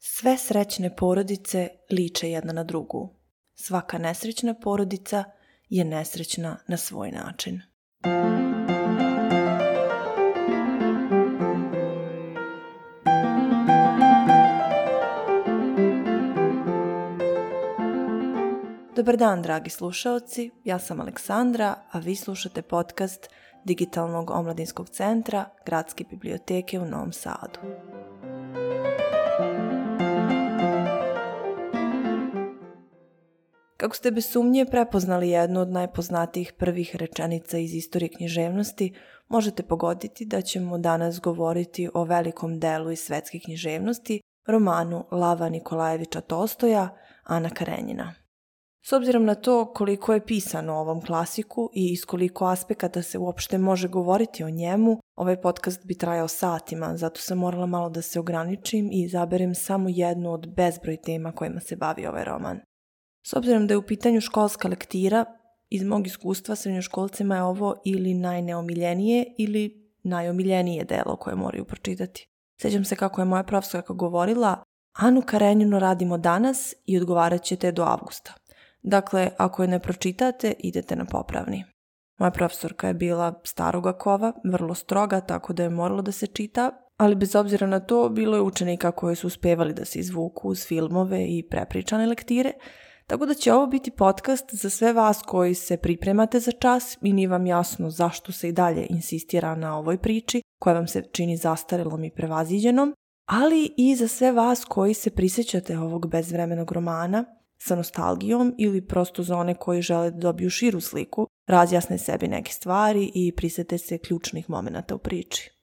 Sve srećne porodice liče jedna na drugu. Svaka nesrećna porodica je nesrećna na svoj način. Dobar dan, dragi slušaoci. Ja sam Aleksandra, a vi slušate podcast Digitalnog omladinskog centra Gradske biblioteke u Novom Sadu. Kako ste bez sumnje prepoznali jednu od najpoznatijih prvih rečenica iz istorije književnosti, možete pogoditi da ćemo danas govoriti o velikom delu iz svetske književnosti, romanu Lava Nikolajevića Tolstoja, Ana Karenjina. S obzirom na to koliko je pisano o ovom klasiku i iz koliko aspekata se uopšte može govoriti o njemu, ovaj podcast bi trajao satima, zato sam morala malo da se ograničim i izaberem samo jednu od bezbroj tema kojima se bavi ovaj roman. S obzirom da je u pitanju školska lektira, iz mog iskustva srednjoškolcima je ovo ili najneomiljenije ili najomiljenije delo koje moraju pročitati. Sećam se kako je moja profesorka govorila, Anu Karenjinu radimo danas i odgovarat ćete do avgusta. Dakle, ako je ne pročitate, idete na popravni. Moja profesorka je bila staroga kova, vrlo stroga, tako da je moralo da se čita, ali bez obzira na to, bilo je učenika koji su uspevali da se izvuku uz filmove i prepričane lektire, Tako da će ovo biti podcast za sve vas koji se pripremate za čas i nije vam jasno zašto se i dalje insistira na ovoj priči koja vam se čini zastarelom i prevaziđenom, ali i za sve vas koji se prisjećate ovog bezvremenog romana sa nostalgijom ili prosto za one koji žele da dobiju širu sliku, razjasne sebi neke stvari i prisete se ključnih momenata u priči.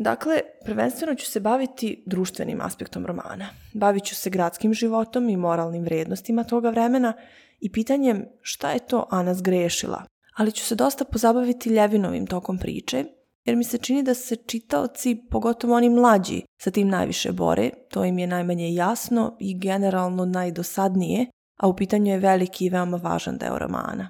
Dakle, prvenstveno ću se baviti društvenim aspektom romana. Bavit ću se gradskim životom i moralnim vrednostima toga vremena i pitanjem šta je to Ana zgrešila. Ali ću se dosta pozabaviti Ljevinovim tokom priče, jer mi se čini da se čitaoci, pogotovo oni mlađi, sa tim najviše bore, to im je najmanje jasno i generalno najdosadnije, a u pitanju je veliki i veoma važan deo romana.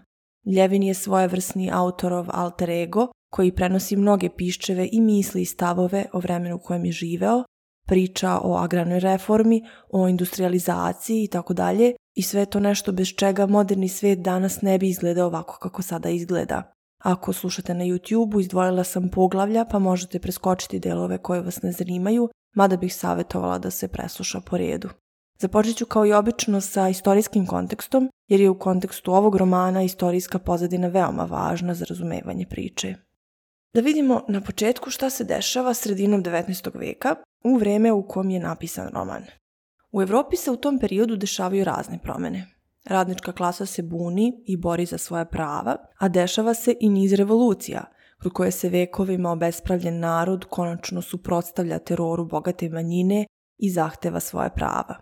Ljevin je svojevrsni autorov alter ego, koji prenosi mnoge piščeve i misli i stavove o vremenu u kojem je živeo, priča o agranoj reformi, o industrializaciji i tako dalje i sve to nešto bez čega moderni svet danas ne bi izgledao ovako kako sada izgleda. Ako slušate na YouTube-u, izdvojila sam poglavlja pa možete preskočiti delove koje vas ne zanimaju, mada bih savjetovala da se presluša po redu. Započet ću kao i obično sa istorijskim kontekstom, jer je u kontekstu ovog romana istorijska pozadina veoma važna za razumevanje priče. Da vidimo na početku šta se dešava sredinom 19. veka, u vreme u kom je napisan roman. U Evropi se u tom periodu dešavaju razne promene. Radnička klasa se buni i bori za svoja prava, a dešava se i niz revolucija, kroz koje se vekovima obespravljen narod konačno suprotstavlja teroru bogate manjine i zahteva svoja prava.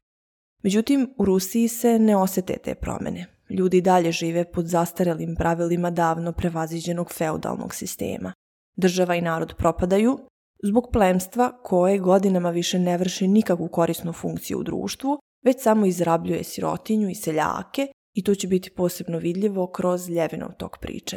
Međutim, u Rusiji se ne osete te promene. Ljudi dalje žive pod zastarelim pravilima davno prevaziđenog feudalnog sistema. Država i narod propadaju zbog plemstva koje godinama više ne vrši nikakvu korisnu funkciju u društvu, već samo izrabljuje sirotinju i seljake i to će biti posebno vidljivo kroz Ljevinov tok priče.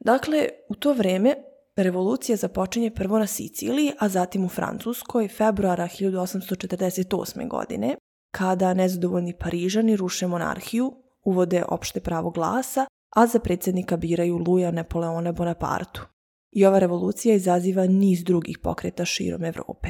Dakle, u to vreme revolucija započinje prvo na Siciliji, a zatim u Francuskoj februara 1848. godine, kada nezadovoljni Parižani ruše monarhiju, uvode opšte pravo glasa, a za predsjednika biraju Luja Napoleona Bonapartu i ova revolucija izaziva niz drugih pokreta širom Evrope.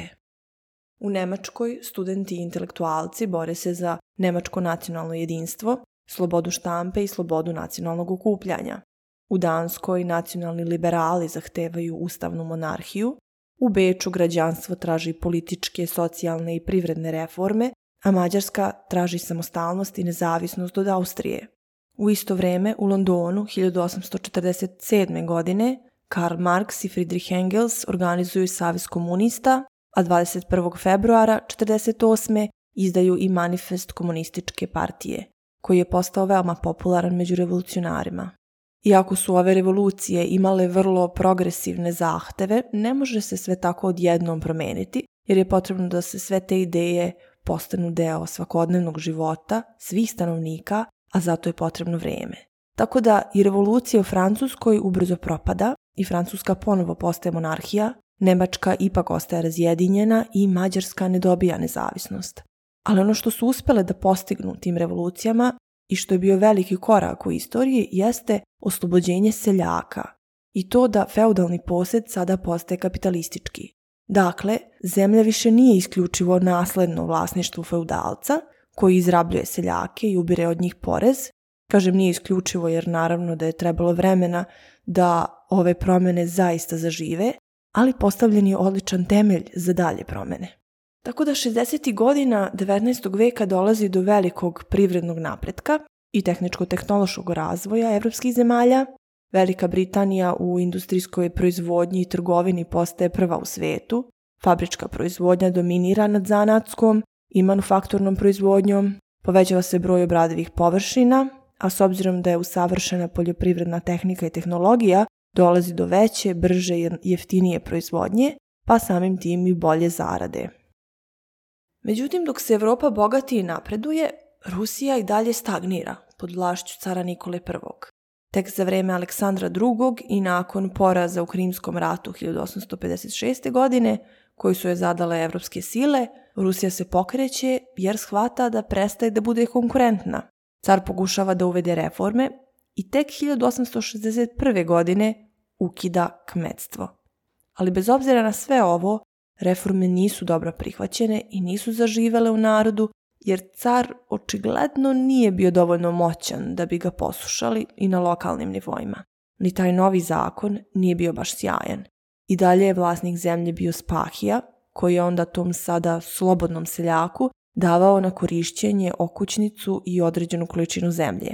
U Nemačkoj studenti i intelektualci bore se za nemačko nacionalno jedinstvo, slobodu štampe i slobodu nacionalnog okupljanja. U Danskoj nacionalni liberali zahtevaju ustavnu monarhiju, u Beču građanstvo traži političke, socijalne i privredne reforme, a Mađarska traži samostalnost i nezavisnost od Austrije. U isto vreme u Londonu 1847. godine Karl Marx i Friedrich Engels organizuju Savez komunista, a 21. februara 1948. izdaju i manifest komunističke partije, koji je postao veoma popularan među revolucionarima. Iako su ove revolucije imale vrlo progresivne zahteve, ne može se sve tako odjednom promeniti, jer je potrebno da se sve te ideje postanu deo svakodnevnog života svih stanovnika, a zato je potrebno vreme. Tako da i revolucija u Francuskoj ubrzo propada, i Francuska ponovo postaje monarhija, Nemačka ipak ostaje razjedinjena i Mađarska ne dobija nezavisnost. Ali ono što su uspele da postignu tim revolucijama i što je bio veliki korak u istoriji jeste oslobođenje seljaka i to da feudalni posed sada postaje kapitalistički. Dakle, zemlja više nije isključivo nasledno vlasništvo feudalca koji izrabljuje seljake i ubire od njih porez. Kažem, nije isključivo jer naravno da je trebalo vremena da ove promene zaista zažive, ali postavljen je odličan temelj za dalje promene. Tako da 60. godina 19. veka dolazi do velikog privrednog napretka i tehničko-tehnološkog razvoja evropskih zemalja. Velika Britanija u industrijskoj proizvodnji i trgovini postaje prva u svetu. Fabrička proizvodnja dominira nad zanatskom i manufakturnom proizvodnjom. Povećava se broj obradivih površina, a s obzirom da je usavršena poljoprivredna tehnika i tehnologija, dolazi do veće, brže i jeftinije proizvodnje, pa samim tim i bolje zarade. Međutim, dok se Evropa bogati i napreduje, Rusija i dalje stagnira pod vlašću cara Nikole I. Tek za vreme Aleksandra II. i nakon poraza u Krimskom ratu 1856. godine, koji su je zadale evropske sile, Rusija se pokreće jer shvata da prestaje da bude konkurentna. Car pokušava da uvede reforme, i tek 1861. godine ukida kmetstvo. Ali bez obzira na sve ovo, reforme nisu dobro prihvaćene i nisu zaživele u narodu, jer car očigledno nije bio dovoljno moćan da bi ga poslušali i na lokalnim nivoima. Ni taj novi zakon nije bio baš sjajan. I dalje je vlasnik zemlje bio Spahija, koji je onda tom sada slobodnom seljaku davao na korišćenje okućnicu i određenu količinu zemlje.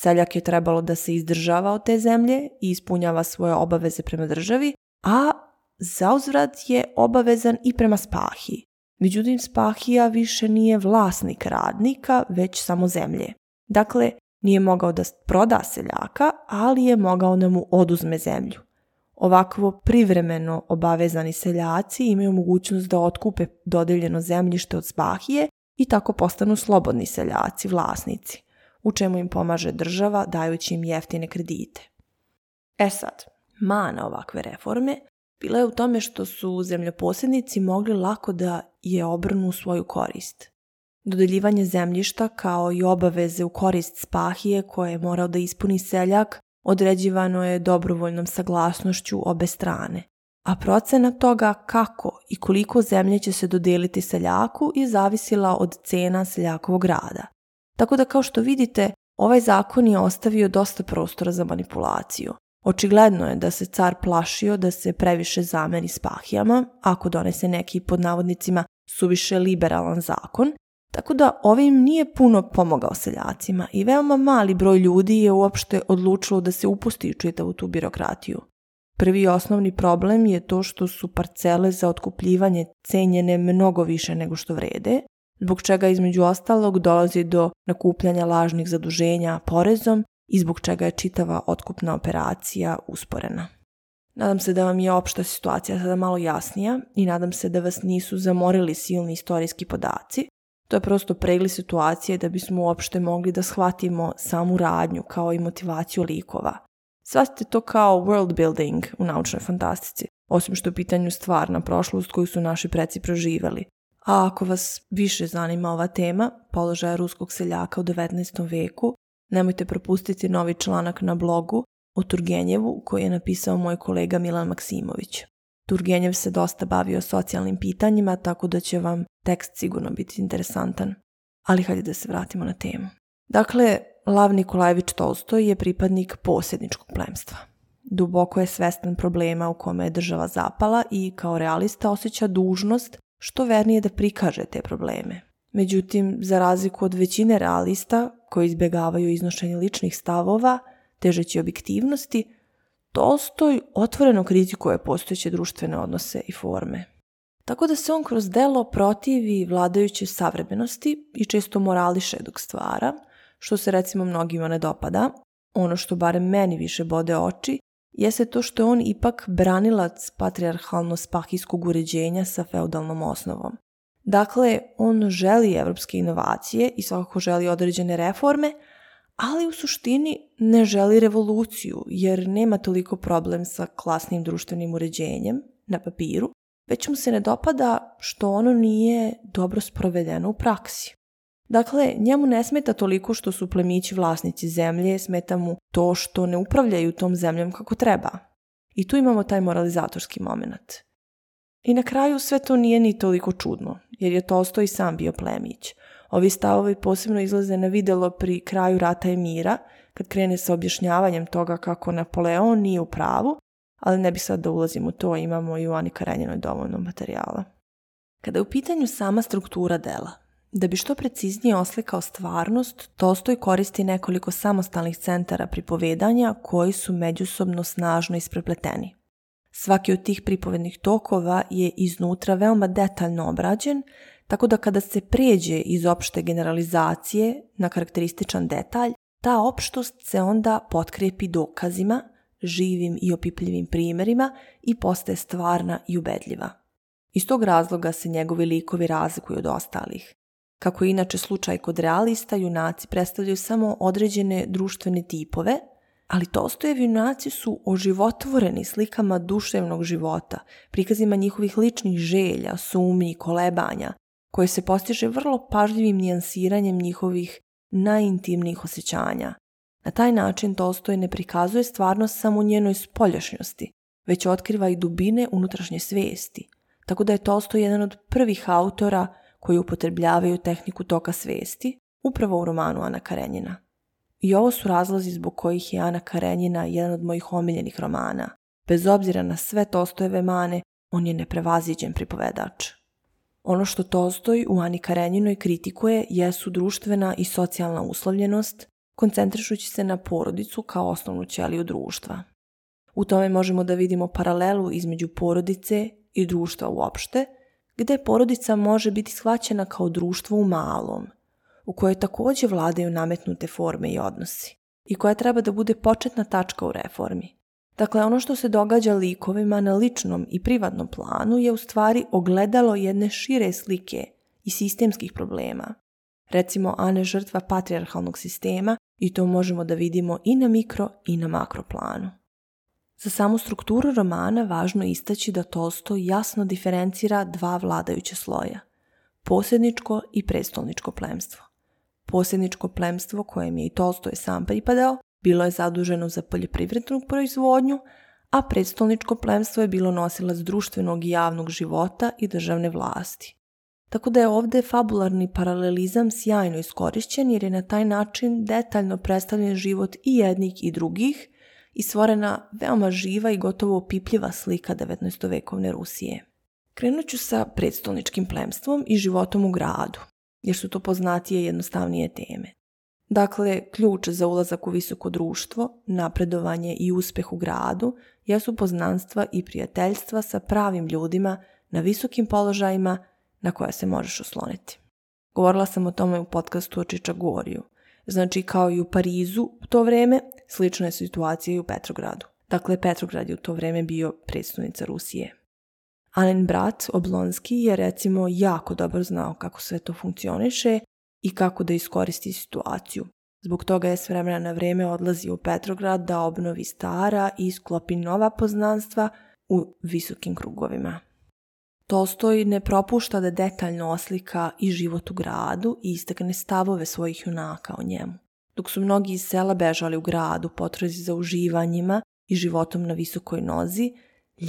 Seljak je trebalo da se izdržava od te zemlje i ispunjava svoje obaveze prema državi, a zauzvrat je obavezan i prema spahi. Međutim, spahija više nije vlasnik radnika, već samo zemlje. Dakle, nije mogao da proda seljaka, ali je mogao da mu oduzme zemlju. Ovakvo privremeno obavezani seljaci imaju mogućnost da otkupe dodeljeno zemljište od spahije i tako postanu slobodni seljaci, vlasnici u čemu im pomaže država dajući im jeftine kredite. E sad, mana ovakve reforme bila je u tome što su zemljoposjednici mogli lako da je obrnu u svoju korist. Dodeljivanje zemljišta kao i obaveze u korist spahije koje je morao da ispuni seljak određivano je dobrovoljnom saglasnošću obe strane, a procena toga kako i koliko zemlje će se dodeliti seljaku je zavisila od cena seljakovog rada. Tako da kao što vidite, ovaj zakon je ostavio dosta prostora za manipulaciju. Očigledno je da se car plašio da se previše zameri s pahijama ako donese neki pod navodnicima suviše liberalan zakon, tako da ovim nije puno pomogao seljacima i veoma mali broj ljudi je uopšte odlučilo da se upusti u čitavu tu birokratiju. Prvi osnovni problem je to što su parcele za otkupljivanje cenjene mnogo više nego što vrede, zbog čega između ostalog dolazi do nakupljanja lažnih zaduženja porezom i zbog čega je čitava otkupna operacija usporena. Nadam se da vam je opšta situacija sada malo jasnija i nadam se da vas nisu zamorili silni istorijski podaci. To je prosto pregled situacije da bismo uopšte mogli da shvatimo samu radnju kao i motivaciju likova. Svastite to kao world building u naučnoj fantastici, osim što je u pitanju stvarna prošlost koju su naši preci proživali, a ako vas više zanima ova tema, položaja ruskog seljaka u 19. veku, nemojte propustiti novi članak na blogu o Turgenjevu koji je napisao moj kolega Milan Maksimović. Turgenjev se dosta bavio socijalnim pitanjima, tako da će vam tekst sigurno biti interesantan. Ali hajde da se vratimo na temu. Dakle, Lav Nikolajević Tolstoj je pripadnik posjedničkog plemstva. Duboko je svestan problema u kome je država zapala i kao realista osjeća dužnost što vernije da prikaže te probleme. Međutim, za razliku od većine realista koji izbjegavaju iznošenje ličnih stavova, težeći objektivnosti, Tolstoj otvoreno kritikuje postojeće društvene odnose i forme. Tako da se on kroz delo protivi vladajuće savremenosti i često morališe dok stvara, što se recimo mnogima ne dopada. Ono što barem meni više bode oči jeste to što je on ipak branilac patriarhalno-spahijskog uređenja sa feudalnom osnovom. Dakle, on želi evropske inovacije i svakako želi određene reforme, ali u suštini ne želi revoluciju jer nema toliko problem sa klasnim društvenim uređenjem na papiru, već mu se ne dopada što ono nije dobro sprovedeno u praksi. Dakle, njemu ne smeta toliko što su plemići vlasnici zemlje, smeta mu to što ne upravljaju tom zemljom kako treba. I tu imamo taj moralizatorski moment. I na kraju sve to nije ni toliko čudno, jer je Tolstoj sam bio plemić. Ovi stavovi posebno izlaze na videlo pri kraju rata i mira, kad krene sa objašnjavanjem toga kako Napoleon nije u pravu, ali ne bi sad da ulazim u to, imamo i u Ani Karenjinoj dovoljno materijala. Kada je u pitanju sama struktura dela, Da bi što preciznije oslikao stvarnost, Tolstoj koristi nekoliko samostalnih centara pripovedanja koji su međusobno snažno isprepleteni. Svaki od tih pripovednih tokova je iznutra veoma detaljno obrađen, tako da kada se pređe iz opšte generalizacije na karakterističan detalj, ta opštost se onda potkrepi dokazima, živim i opipljivim primerima i postaje stvarna i ubedljiva. Iz tog razloga se njegovi likovi razlikuju od ostalih. Kako je inače slučaj kod realista, junaci predstavljaju samo određene društvene tipove, ali Tolstojevi junaci su oživotvoreni slikama duševnog života, prikazima njihovih ličnih želja, sumnji, kolebanja, koje se postiže vrlo pažljivim nijansiranjem njihovih najintimnijih osjećanja. Na taj način Tolstoj ne prikazuje stvarnost samo njenoj spoljašnjosti, već otkriva i dubine unutrašnje svesti. tako da je Tolstoj jedan od prvih autora koji upotrebljavaju tehniku toka svesti, upravo u romanu Ana Karenjina. I ovo su razlozi zbog kojih je Ana Karenjina jedan od mojih omiljenih romana. Bez obzira na sve Tostojeve mane, on je neprevaziđen pripovedač. Ono što Tolstoj u Ani Karenjinoj kritikuje jesu društvena i socijalna uslovljenost, koncentrišući se na porodicu kao osnovnu ćeliju društva. U tome možemo da vidimo paralelu između porodice i društva uopšte – gde porodica može biti shvaćena kao društvo u malom, u kojoj takođe vladaju nametnute forme i odnosi, i koja treba da bude početna tačka u reformi. Dakle, ono što se događa likovima na ličnom i privatnom planu je u stvari ogledalo jedne šire slike i sistemskih problema. Recimo, Ane žrtva patrijarhalnog sistema i to možemo da vidimo i na mikro i na makro planu. Za samu strukturu romana važno je istaći da Tolstoj jasno diferencira dva vladajuća sloja, posjedničko i prestolničko plemstvo. Posjedničko plemstvo kojem je i Tolstoj sam pripadao bilo je zaduženo za poljoprivrednu proizvodnju, a predstolničko plemstvo je bilo nosilac društvenog i javnog života i državne vlasti. Tako da je ovdje fabularni paralelizam sjajno iskorišćen jer je na taj način detaljno predstavljen život i jednih i drugih – i stvorena veoma živa i gotovo opipljiva slika 19-vekovne Rusije. Krenut ću sa predstolničkim plemstvom i životom u gradu, jer su to poznatije i jednostavnije teme. Dakle, ključ za ulazak u visoko društvo, napredovanje i uspeh u gradu jesu poznanstva i prijateljstva sa pravim ljudima na visokim položajima na koje se možeš osloniti. Govorila sam o tome u podcastu o Čiča znači kao i u Parizu u to vreme, slična je situacija i u Petrogradu. Dakle, Petrograd je u to vreme bio predstavnica Rusije. Alen brat, Oblonski, je recimo jako dobro znao kako sve to funkcioniše i kako da iskoristi situaciju. Zbog toga je s vremena na vreme odlazio u Petrograd da obnovi stara i sklopi nova poznanstva u visokim krugovima. Tolstoj ne propušta da detaljno oslika i život u gradu i istakne stavove svojih junaka o njemu. Dok su mnogi iz sela bežali u gradu potrazi za uživanjima i životom na visokoj nozi,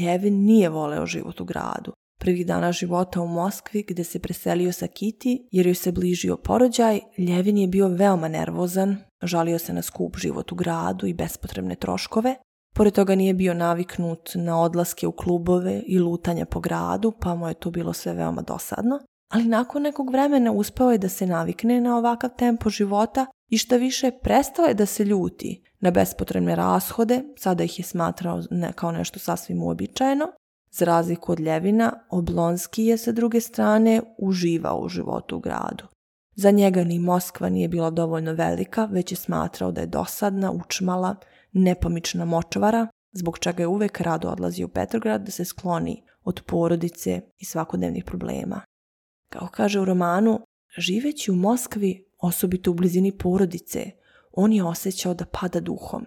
Ljevin nije voleo život u gradu. Prvih dana života u Moskvi, gde se preselio sa Kiti, jer joj se bližio porođaj, Ljevin je bio veoma nervozan, žalio se na skup život u gradu i bespotrebne troškove, Pored toga nije bio naviknut na odlaske u klubove i lutanje po gradu, pa mu je to bilo sve veoma dosadno, ali nakon nekog vremena uspeo je da se navikne na ovakav tempo života i šta više prestao je da se ljuti na bespotrebne rashode, sada ih je smatrao ne, kao nešto sasvim uobičajeno. Za razliku od Ljevina, Oblonski je sa druge strane uživao u životu u gradu. Za njega ni Moskva nije bila dovoljno velika, već je smatrao da je dosadna, učmala nepomična močvara, zbog čega je uvek rado odlazi u Petrograd da se skloni od porodice i svakodnevnih problema. Kao kaže u romanu, živeći u Moskvi, osobito u blizini porodice, on je osjećao da pada duhom.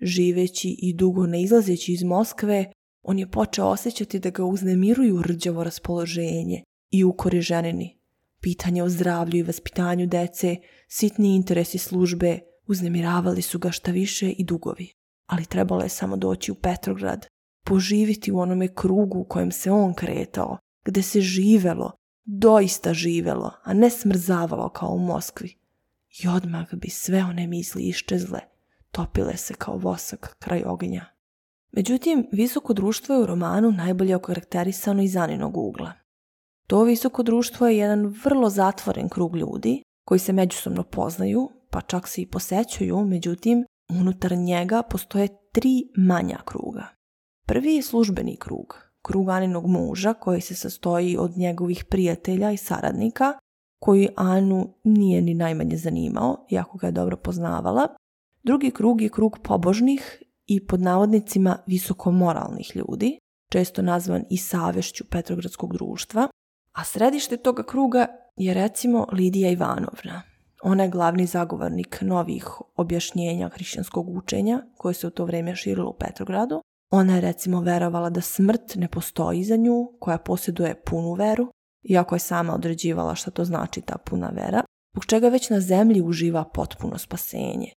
Živeći i dugo ne izlazeći iz Moskve, on je počeo osjećati da ga uznemiruju rđavo raspoloženje i ukori ženini, pitanje o zdravlju i vaspitanju dece, sitni interesi službe, Uznemiravali su ga šta više i dugovi, ali trebalo je samo doći u Petrograd, poživiti u onome krugu u kojem se on kretao, gde se živelo, doista živelo, a ne smrzavalo kao u Moskvi. I odmah bi sve one misli iščezle, topile se kao vosak kraj ognja. Međutim, visoko društvo je u romanu najbolje okarakterisano iz Aninog ugla. To visoko društvo je jedan vrlo zatvoren krug ljudi koji se međusobno poznaju, pa čak se i posećuju, međutim, unutar njega postoje tri manja kruga. Prvi je službeni krug, krug Aninog muža koji se sastoji od njegovih prijatelja i saradnika, koji Anu nije ni najmanje zanimao, iako ga je dobro poznavala. Drugi krug je krug pobožnih i pod navodnicima visokomoralnih ljudi, često nazvan i savešću Petrogradskog društva, a središte toga kruga je recimo Lidija Ivanovna, Ona je glavni zagovornik novih objašnjenja hrišćanskog učenja koje se u to vrijeme širilo u Petrogradu. Ona je recimo verovala da smrt ne postoji za nju, koja posjeduje punu veru, iako je sama određivala šta to znači ta puna vera, zbog čega već na zemlji uživa potpuno spasenje.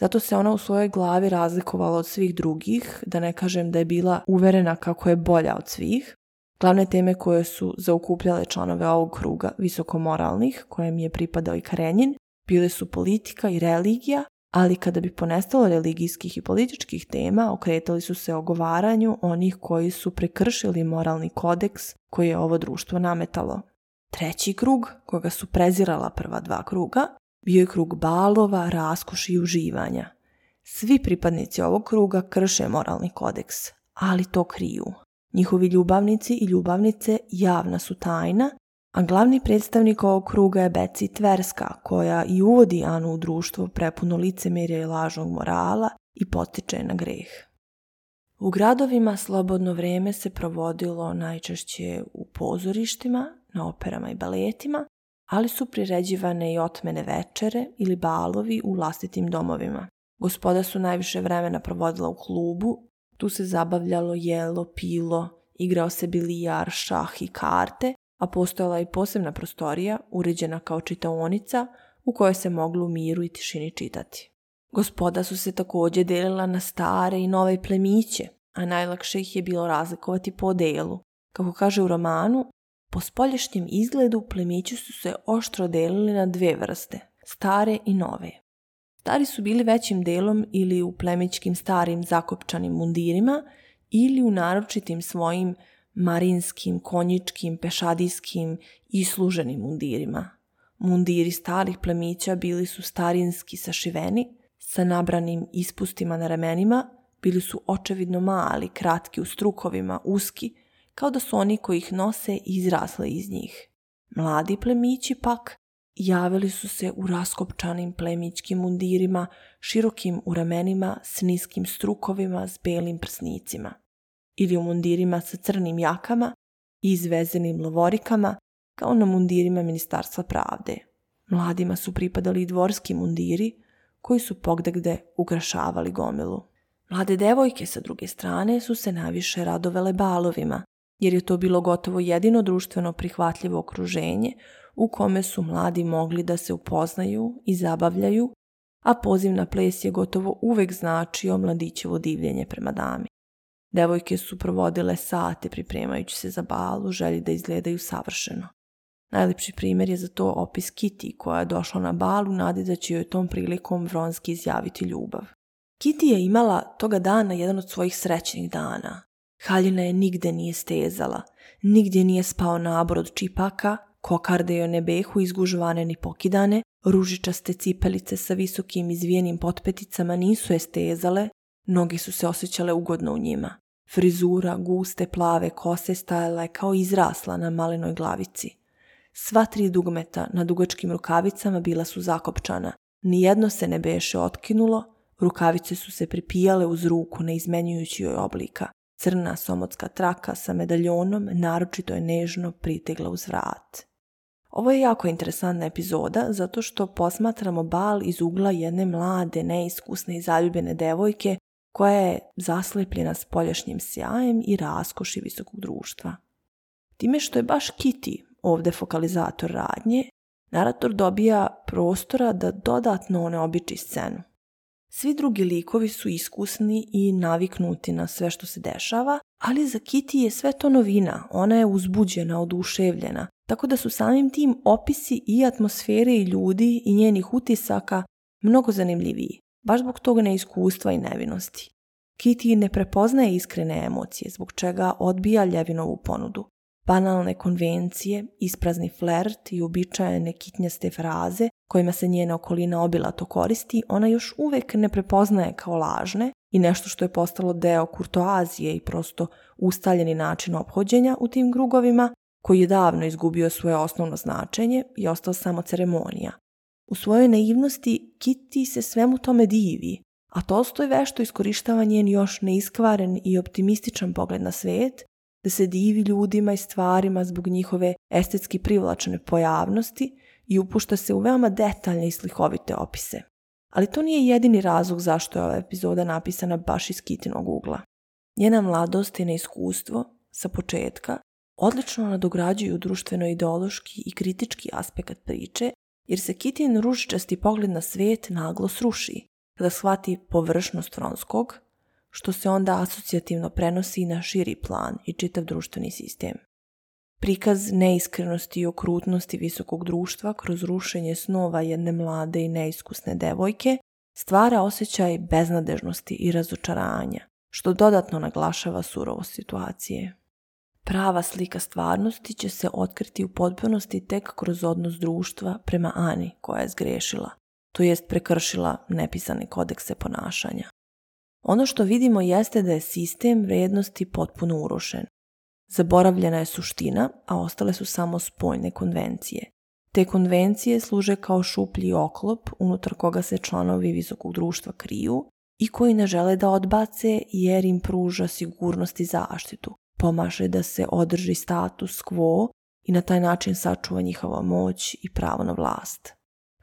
Zato se ona u svojoj glavi razlikovala od svih drugih, da ne kažem da je bila uverena kako je bolja od svih. Glavne teme koje su zaukupljale članove ovog kruga visokomoralnih, kojem je pripadao i Karenjin, Bile su politika i religija, ali kada bi ponestalo religijskih i političkih tema, okretali su se ogovaranju onih koji su prekršili moralni kodeks koji je ovo društvo nametalo. Treći krug, koga su prezirala prva dva kruga, bio je krug balova, raskoši i uživanja. Svi pripadnici ovog kruga krše moralni kodeks, ali to kriju. Njihovi ljubavnici i ljubavnice javna su tajna A glavni predstavnik ovog kruga je Beci Tverska, koja i uvodi Anu u društvo prepuno licemirja i lažnog morala i potiče na greh. U gradovima slobodno vreme se provodilo najčešće u pozorištima, na operama i baletima, ali su priređivane i otmene večere ili balovi u vlastitim domovima. Gospoda su najviše vremena provodila u klubu, tu se zabavljalo jelo, pilo, igrao se bilijar, šah i karte, a postojala je i posebna prostorija uređena kao čitaonica u kojoj se moglo u miru i tišini čitati. Gospoda su se takođe delila na stare i nove plemiće, a najlakše ih je bilo razlikovati po delu. Kako kaže u romanu, po spolješnjem izgledu plemići su se oštro delili na dve vrste, stare i nove. Stari su bili većim delom ili u plemićkim starim zakopčanim mundirima ili u naročitim svojim marinskim, konjičkim, pešadijskim i služenim mundirima. Mundiri starih plemića bili su starinski sašiveni, sa nabranim ispustima na ramenima, bili su očevidno mali, kratki u strukovima, uski, kao da su oni koji ih nose izrasli iz njih. Mladi plemići pak javili su se u raskopčanim plemićkim mundirima, širokim u ramenima, s niskim strukovima, s belim prsnicima ili u mundirima sa crnim jakama i izvezenim lovorikama, kao na mundirima Ministarstva pravde. Mladima su pripadali i dvorski mundiri, koji su pogdegde ukrašavali gomilu. Mlade devojke, sa druge strane, su se najviše radovele balovima, jer je to bilo gotovo jedino društveno prihvatljivo okruženje u kome su mladi mogli da se upoznaju i zabavljaju, a poziv na ples je gotovo uvek značio mladićevo divljenje prema dami. Devojke su provodile sate pripremajući se za balu, u želji da izgledaju savršeno. Najlepši primjer je za to opis Kitty koja je došla na balu u nadi da će joj tom prilikom Vronski izjaviti ljubav. Kitty je imala toga dana jedan od svojih srećnih dana. Haljina je nigde nije stezala, nigdje nije spao nabor od čipaka, kokarde joj ne behu izgužvane ni pokidane, ružičaste cipelice sa visokim izvijenim potpeticama nisu je stezale, Noge su se osjećale ugodno u njima. Frizura guste plave kose stajala je kao izrasla na malenoj glavici. Sva tri dugmeta na dugačkim rukavicama bila su zakopčana. Nijedno se ne beše otkinulo, rukavice su se pripijale uz ruku ne izmenjujući joj oblika. Crna somotska traka sa medaljonom naročito je nežno pritegla uz vrat. Ovo je jako interesantna epizoda zato što posmatramo bal iz ugla jedne mlade, neiskusne i zaljubljene devojke koja je zaslepljena spoljašnjim sjajem i raskoši visokog društva. Time što je baš Kitty ovde fokalizator radnje, narator dobija prostora da dodatno oneobiči scenu. Svi drugi likovi su iskusni i naviknuti na sve što se dešava, ali za Kitty je sve to novina, ona je uzbuđena, oduševljena, tako da su samim tim opisi i atmosfere i ljudi i njenih utisaka mnogo zanimljiviji baš zbog tog neiskustva i nevinosti. Kitty ne prepoznaje iskrene emocije, zbog čega odbija Ljevinovu ponudu. Banalne konvencije, isprazni flert i uobičajene kitnjaste fraze kojima se njena okolina obilato koristi, ona još uvek ne prepoznaje kao lažne i nešto što je postalo deo kurtoazije i prosto ustaljeni način obhođenja u tim krugovima, koji je davno izgubio svoje osnovno značenje i ostao samo ceremonija, U svojoj naivnosti Kitty se svemu tome divi, a Tolstoj vešto iskorištava njen još neiskvaren i optimističan pogled na svet, da se divi ljudima i stvarima zbog njihove estetski privlačne pojavnosti i upušta se u veoma detaljne i slikovite opise. Ali to nije jedini razlog zašto je ova epizoda napisana baš iz Kitinog ugla. Njena mladost i neiskustvo, sa početka, odlično nadograđuju društveno-ideološki i kritički aspekt priče jer se Kitin ružičasti pogled na svet naglo sruši, kada shvati površnost Vronskog, što se onda asocijativno prenosi na širi plan i čitav društveni sistem. Prikaz neiskrenosti i okrutnosti visokog društva kroz rušenje snova jedne mlade i neiskusne devojke stvara osjećaj beznadežnosti i razočaranja, što dodatno naglašava surovost situacije. Prava slika stvarnosti će se otkriti u potpunosti tek kroz odnos društva prema Ani koja je zgrešila, to jest prekršila nepisane kodekse ponašanja. Ono što vidimo jeste da je sistem vrednosti potpuno urušen. Zaboravljena je suština, a ostale su samo spojne konvencije. Te konvencije služe kao šuplji oklop unutar koga se članovi visokog društva kriju i koji ne žele da odbace jer im pruža sigurnost i zaštitu, pomaže da se održi status quo i na taj način sačuva njihova moć i pravo na vlast.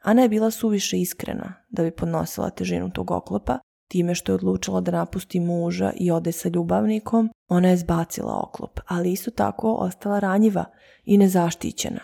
Ana je bila suviše iskrena da bi podnosila težinu tog oklopa, time što je odlučila da napusti muža i ode sa ljubavnikom, ona je zbacila oklop, ali isto tako ostala ranjiva i nezaštićena.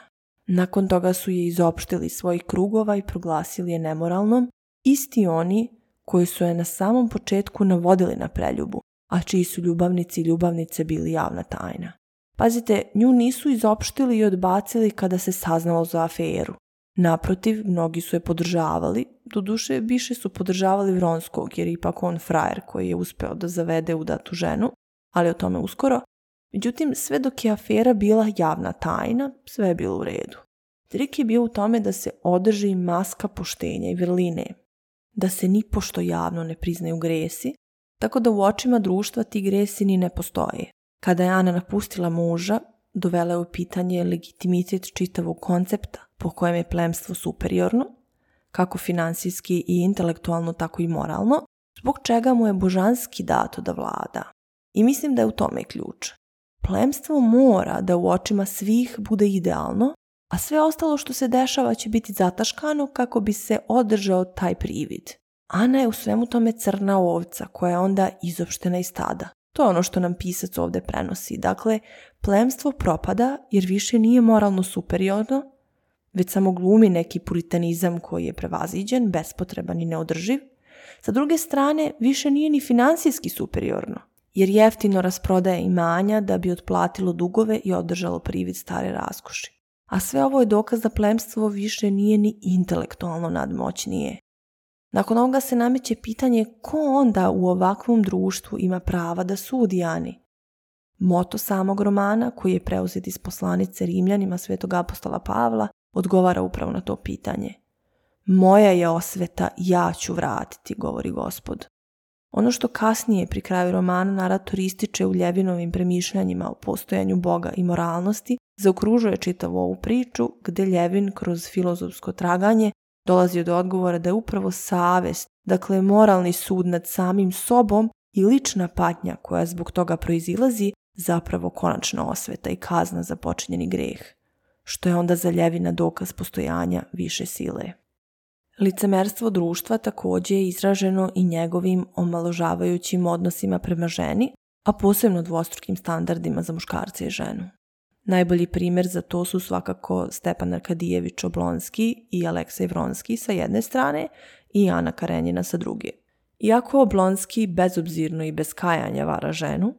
Nakon toga su je izopštili svojih krugova i proglasili je nemoralnom, isti oni koji su je na samom početku navodili na preljubu, a čiji su ljubavnici i ljubavnice bili javna tajna. Pazite, nju nisu izopštili i odbacili kada se saznalo za aferu. Naprotiv, mnogi su je podržavali, doduše više su podržavali Vronskog jer ipak on frajer koji je uspeo da zavede udatu ženu, ali o tome uskoro. Međutim, sve dok je afera bila javna tajna, sve je bilo u redu. Trik je bio u tome da se održi maska poštenja i vrline, da se ni pošto javno ne priznaju gresi, tako da u očima društva ti gresi ni ne postoje. Kada je Ana napustila muža, dovela je u pitanje legitimitet čitavog koncepta po kojem je plemstvo superiorno, kako finansijski i intelektualno, tako i moralno, zbog čega mu je božanski dato da vlada. I mislim da je u tome ključ. Plemstvo mora da u očima svih bude idealno, a sve ostalo što se dešava će biti zataškano kako bi se održao taj privid. Ana je u svemu tome crna ovca koja je onda izopštena iz stada. To je ono što nam pisac ovde prenosi. Dakle, plemstvo propada jer više nije moralno superiorno, već samo glumi neki puritanizam koji je prevaziđen, bespotreban i neodrživ. Sa druge strane, više nije ni finansijski superiorno, jer jeftino rasprodaje imanja da bi otplatilo dugove i održalo privid stare raskoši. A sve ovo je dokaz da plemstvo više nije ni intelektualno nadmoćnije, Nakon ovoga se nameće pitanje ko onda u ovakvom društvu ima prava da sudi Ani. Moto samog romana, koji je preuzet iz poslanice Rimljanima svetog apostola Pavla, odgovara upravo na to pitanje. Moja je osveta, ja ću vratiti, govori gospod. Ono što kasnije pri kraju romana narator ističe u Ljevinovim premišljanjima o postojanju Boga i moralnosti, zaokružuje čitavu ovu priču gde Ljevin kroz filozofsko traganje dolazio do odgovora da je upravo savest, dakle moralni sud nad samim sobom i lična patnja koja zbog toga proizilazi zapravo konačna osveta i kazna za počinjeni greh, što je onda zaljevina dokaz postojanja više sile. Licemerstvo društva takođe je izraženo i njegovim omaložavajućim odnosima prema ženi, a posebno dvostrukim standardima za muškarce i ženu. Najbolji primer za to su svakako Stepan Arkadijević Oblonski i Aleksej Vronski sa jedne strane i Ana Karenjina sa druge. Iako Oblonski bezobzirno i bez kajanja vara ženu,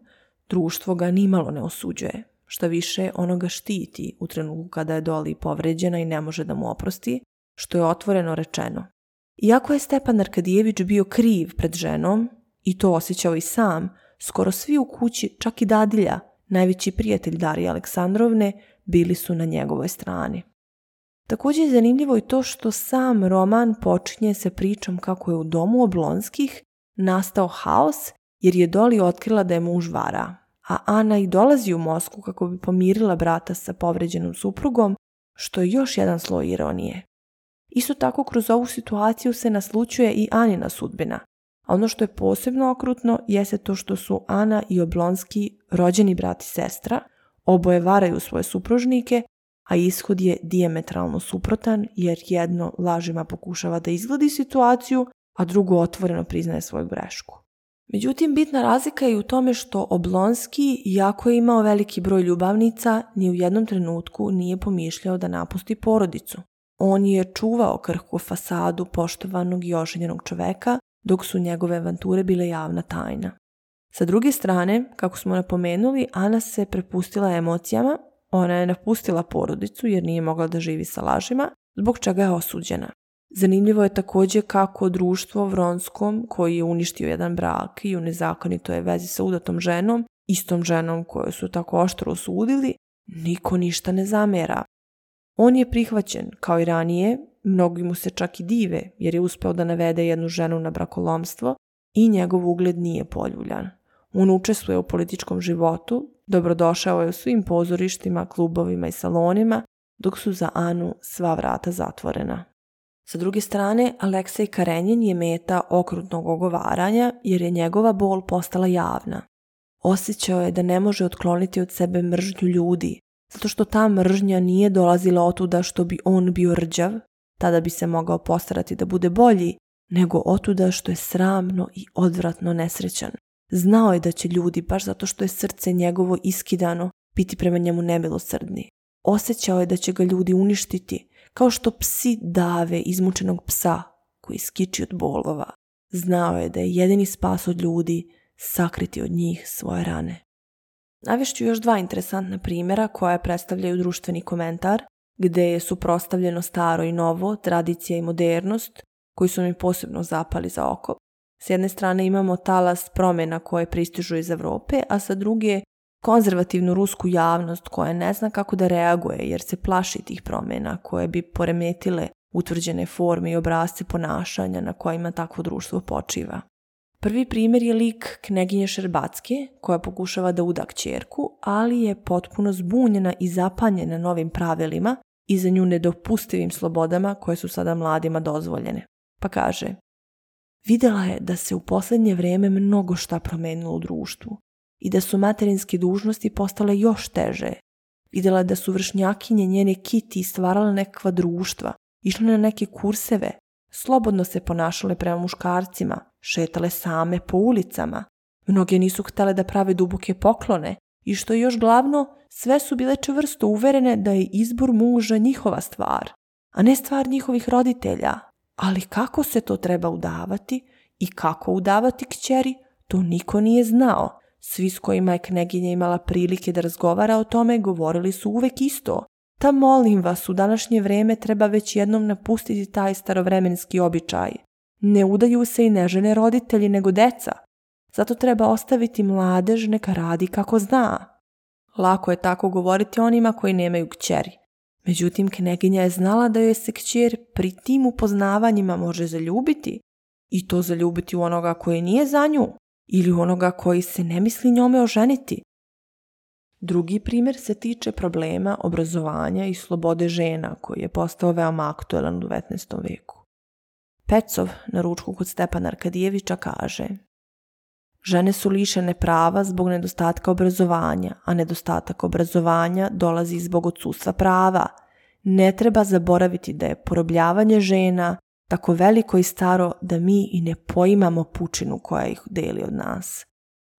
društvo ga nimalo ne osuđuje. Šta više, ono ga štiti u trenutku kada je Doli povređena i ne može da mu oprosti, što je otvoreno rečeno. Iako je Stepan Arkadijević bio kriv pred ženom, i to osjećao i sam, skoro svi u kući, čak i dadilja, najveći prijatelj Darije Aleksandrovne, bili su na njegovoj strani. Takođe je zanimljivo i to što sam roman počinje sa pričom kako je u domu Oblonskih nastao haos jer je Doli otkrila da je muž vara, a Ana i dolazi u Mosku kako bi pomirila brata sa povređenom suprugom, što je još jedan sloj ironije. Isto tako kroz ovu situaciju se naslućuje i Anina sudbina, A ono što je posebno okrutno jeste to što su Ana i Oblonski rođeni brat i sestra, oboje varaju svoje supružnike, a ishod je diametralno suprotan jer jedno lažima pokušava da izgledi situaciju, a drugo otvoreno priznaje svoju grešku. Međutim, bitna razlika je u tome što Oblonski, iako je imao veliki broj ljubavnica, ni u jednom trenutku nije pomišljao da napusti porodicu. On je čuvao krhku fasadu poštovanog i oženjenog čoveka, dok su njegove avanture bile javna tajna. Sa druge strane, kako smo napomenuli, Ana se prepustila emocijama, ona je napustila porodicu jer nije mogla da živi sa lažima, zbog čega je osuđena. Zanimljivo je takođe kako društvo Vronskom, koji je uništio jedan brak i u nezakonitoj vezi sa udatom ženom, istom ženom koju su tako oštro osudili, niko ništa ne zamera. On je prihvaćen, kao i ranije, Mnogi mu se čak i dive, jer je uspeo da navede jednu ženu na brakolomstvo i njegov ugled nije poljuljan. On učestvuje u političkom životu, dobrodošao je u svim pozorištima, klubovima i salonima, dok su za Anu sva vrata zatvorena. Sa druge strane, Aleksej Karenjin je meta okrutnog ogovaranja jer je njegova bol postala javna. Osjećao je da ne može otkloniti od sebe mržnju ljudi, zato što ta mržnja nije dolazila otuda što bi on bio rđav, tada bi se mogao postarati da bude bolji, nego otuda što je sramno i odvratno nesrećan. Znao je da će ljudi, baš zato što je srce njegovo iskidano, biti prema njemu nemilosrdni. Osećao je da će ga ljudi uništiti, kao što psi dave izmučenog psa koji skiči od bolova. Znao je da je jedini spas od ljudi sakriti od njih svoje rane. Navešću još dva interesantna primjera koja predstavljaju društveni komentar, gde je suprostavljeno staro i novo, tradicija i modernost, koji su mi posebno zapali za oko. S jedne strane imamo talas promjena koje pristižu iz Evrope, a sa druge konzervativnu rusku javnost koja ne zna kako da reaguje jer se plaši tih promjena koje bi poremetile utvrđene forme i obrazce ponašanja na kojima takvo društvo počiva. Prvi primjer je lik kneginje Šerbatske koja pokušava da uda kćerku, ali je potpuno zbunjena i zapanjena novim pravilima i za nju nedopustivim slobodama koje su sada mladima dozvoljene. Pa kaže, videla je da se u poslednje vreme mnogo šta promenilo u društvu i da su materinske dužnosti postale još teže. Videla je da su vršnjakinje njene kiti stvarale nekakva društva, išle na neke kurseve, slobodno se ponašale prema muškarcima, šetale same po ulicama. Mnoge nisu htele da prave duboke poklone i što je još glavno, sve su bile čvrsto uverene da je izbor muža njihova stvar, a ne stvar njihovih roditelja. Ali kako se to treba udavati i kako udavati kćeri, to niko nije znao. Svi s kojima je Kneginja imala prilike da razgovara o tome govorili su uvek isto. Ta molim vas, u današnje vreme treba već jednom napustiti taj starovremenski običaj. Ne udaju se i nežene roditelji nego deca. Zato treba ostaviti mladež neka radi kako zna. Lako je tako govoriti onima koji nemaju kćeri. Međutim, kneginja je znala da joj se kćer pri tim upoznavanjima može zaljubiti i to zaljubiti u onoga koji nije za nju ili u onoga koji se ne misli njome oženiti. Drugi primjer se tiče problema obrazovanja i slobode žena koji je postao veoma aktuelan u 19. veku. Pecov na ručku kod Stepana Arkadijevića kaže Žene su lišene prava zbog nedostatka obrazovanja, a nedostatak obrazovanja dolazi zbog odsustva prava. Ne treba zaboraviti da je porobljavanje žena tako veliko i staro da mi i ne poimamo pučinu koja ih deli od nas.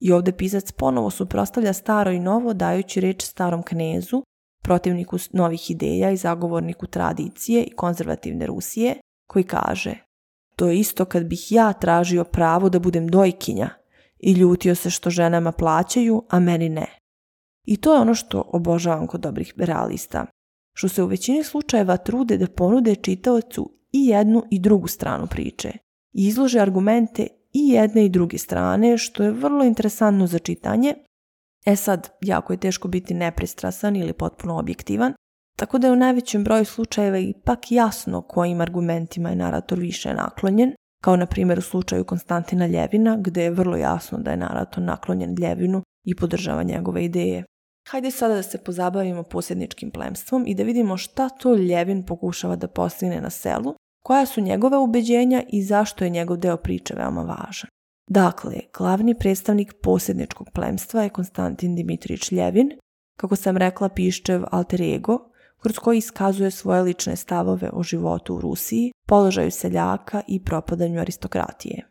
I ovde pisac ponovo suprostavlja staro i novo dajući reč starom knezu, protivniku novih ideja i zagovorniku tradicije i konzervativne Rusije, koji kaže To je isto kad bih ja tražio pravo da budem dojkinja i ljutio se što ženama plaćaju, a meni ne. I to je ono što obožavam kod dobrih realista, što se u većini slučajeva trude da ponude čitaocu i jednu i drugu stranu priče i izlože argumente i jedne i druge strane, što je vrlo interesantno za čitanje. E sad, jako je teško biti nepristrasan ili potpuno objektivan, Tako da je u najvećem broju slučajeva ipak jasno kojim argumentima je narator više naklonjen, kao na primjer u slučaju Konstantina Ljevina, gde je vrlo jasno da je narator naklonjen Ljevinu i podržava njegove ideje. Hajde sada da se pozabavimo posjedničkim plemstvom i da vidimo šta to Ljevin pokušava da postigne na selu, koja su njegova ubeđenja i zašto je njegov deo priče veoma važan. Dakle, glavni predstavnik posjedničkog plemstva je Konstantin Dimitrić Ljevin, kako sam rekla Piščev alter ego, kroz koji iskazuje svoje lične stavove o životu u Rusiji, položaju seljaka i propadanju aristokratije.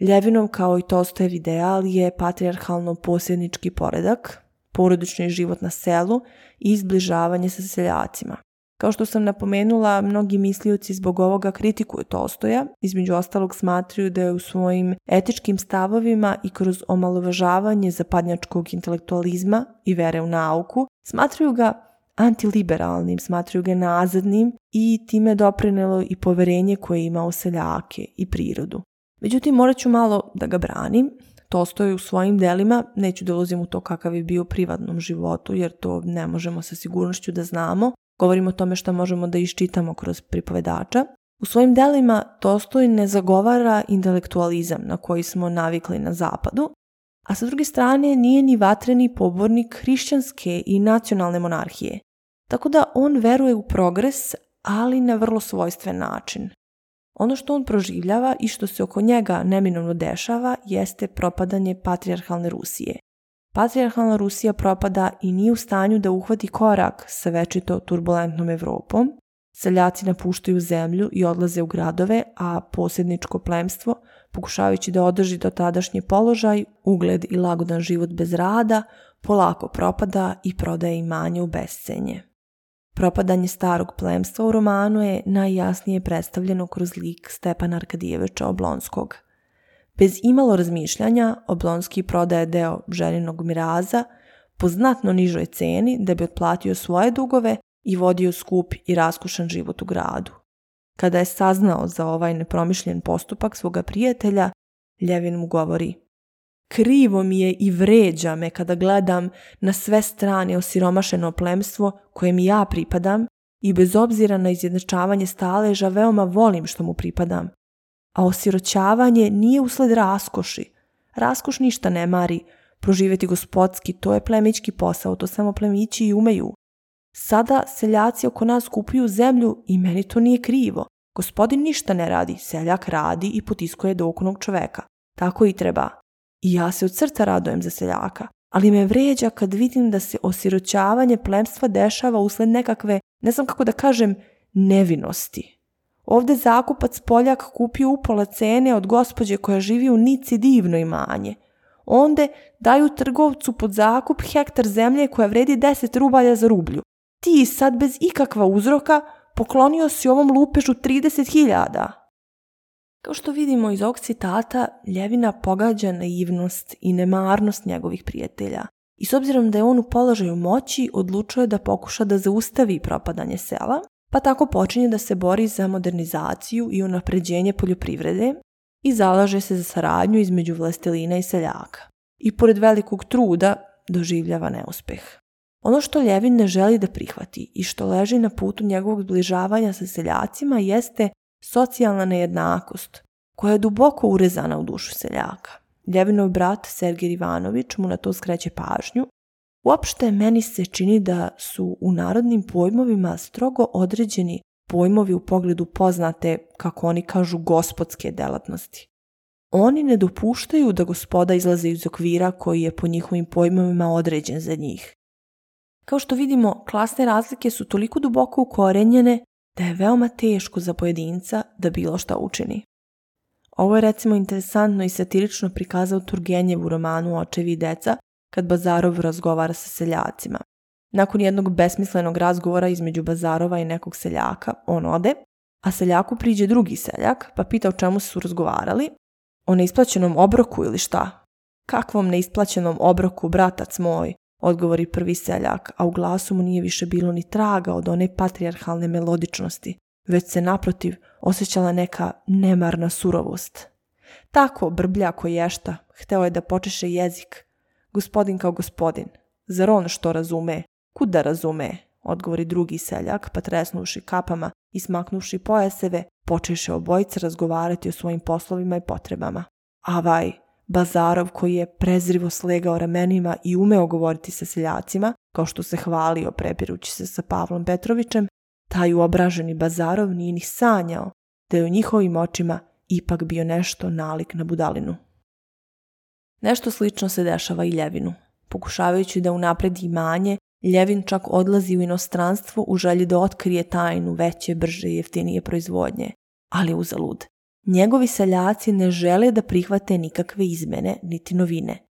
Ljevinom kao i Tostojev ideal je patrijarhalno posjednički poredak, porodični život na selu i izbližavanje sa seljacima. Kao što sam napomenula, mnogi mislioci zbog ovoga kritikuju Tostoja, između ostalog smatruju da je u svojim etičkim stavovima i kroz omalovažavanje zapadnjačkog intelektualizma i vere u nauku, smatruju ga antiliberalnim, smatraju ga nazadnim i time doprinelo i poverenje koje ima u seljake i prirodu. Međutim, morat ću malo da ga branim, Tolstoj u svojim delima, neću da ulazim u to kakav je bio u privatnom životu, jer to ne možemo sa sigurnošću da znamo, govorimo o tome što možemo da iščitamo kroz pripovedača. U svojim delima Tolstoj ne zagovara intelektualizam na koji smo navikli na zapadu, a sa druge strane nije ni vatreni pobornik hrišćanske i nacionalne monarhije, tako da on veruje u progres, ali na vrlo svojstven način. Ono što on proživljava i što se oko njega neminovno dešava jeste propadanje patrijarhalne Rusije. Patrijarhalna Rusija propada i nije u stanju da uhvati korak sa večito turbulentnom Evropom. Seljaci napuštaju zemlju i odlaze u gradove, a posjedničko plemstvo – pokušavajući da održi do tadašnji položaj, ugled i lagodan život bez rada, polako propada i prodaje imanje u bescenje. Propadanje starog plemstva u romanu je najjasnije predstavljeno kroz lik Stepana Arkadijevića Oblonskog. Bez imalo razmišljanja, Oblonski prodaje deo ženinog miraza po znatno nižoj ceni da bi otplatio svoje dugove i vodio skup i raskušan život u gradu. Kada je saznao za ovaj nepromišljen postupak svoga prijatelja, Ljevin mu govori Krivo mi je i vređa me kada gledam na sve strane osiromašeno plemstvo kojem ja pripadam i bez obzira na izjednačavanje staleža veoma volim što mu pripadam. A osiroćavanje nije usled raskoši. Raskoš ništa ne mari. Proživeti gospodski, to je plemički posao, to samo plemići i umeju. Sada seljaci oko nas kupuju zemlju i meni to nije krivo. Gospodin ništa ne radi, seljak radi i potiskuje dokunog čoveka. Tako i treba. I ja se od srca radojem za seljaka, ali me vređa kad vidim da se osiroćavanje plemstva dešava usled nekakve, ne znam kako da kažem, nevinosti. Ovde zakupac Poljak kupio upola cene od gospođe koja živi u Nici divno imanje. Onde daju trgovcu pod zakup hektar zemlje koja vredi 10 rubalja za rublju. Ti sad bez ikakva uzroka poklonio si ovom lupežu 30.000. Kao što vidimo iz ovog citata, Ljevina pogađa naivnost i nemarnost njegovih prijatelja. I s obzirom da je on u položaju moći, odlučuje da pokuša da zaustavi propadanje sela, pa tako počinje da se bori za modernizaciju i unapređenje poljoprivrede i zalaže se za saradnju između vlastelina i seljaka. I pored velikog truda doživljava neuspeh. Ono što Ljevin ne želi da prihvati i što leži na putu njegovog zbližavanja sa seljacima jeste socijalna nejednakost, koja je duboko urezana u dušu seljaka. Ljevinov brat Sergej Ivanović mu na to skreće pažnju. Uopšte meni se čini da su u narodnim pojmovima strogo određeni pojmovi u pogledu poznate, kako oni kažu, gospodske delatnosti. Oni ne dopuštaju da gospoda izlaze iz okvira koji je po njihovim pojmovima određen za njih. Kao što vidimo, klasne razlike su toliko duboko ukorenjene da je veoma teško za pojedinca da bilo šta učini. Ovo je recimo interesantno i satirično prikazao Turgenjev u romanu Očevi i deca, kad Bazarov razgovara sa seljacima. Nakon jednog besmislenog razgovora između Bazarova i nekog seljaka, on ode, a seljaku priđe drugi seljak, pa pita o čemu su razgovarali, o neisplaćenom obroku ili šta? Kakvom neisplaćenom obroku, bratac moj? odgovori prvi seljak, a u glasu mu nije više bilo ni traga od one patrijarhalne melodičnosti, već se naprotiv osjećala neka nemarna surovost. Tako brblja ko ješta, hteo je da počeše jezik. Gospodin kao gospodin. Zar on što razume? Kuda razume? Odgovori drugi seljak, pa tresnuši kapama i smaknuši pojaseve, počeše obojice razgovarati o svojim poslovima i potrebama. Avaj, Bazarov koji je prezrivo slegao ramenima i umeo govoriti sa seljacima, kao što se hvalio prepirući se sa Pavlom Petrovićem, taj uobraženi Bazarov nije ni sanjao da je u njihovim očima ipak bio nešto nalik na budalinu. Nešto slično se dešava i Ljevinu. Pokušavajući da unapredi imanje, Ljevin čak odlazi u inostranstvo u želji da otkrije tajnu veće, brže i jeftinije proizvodnje, ali uzalud njegovi seljaci ne žele da prihvate nikakve izmene niti novine.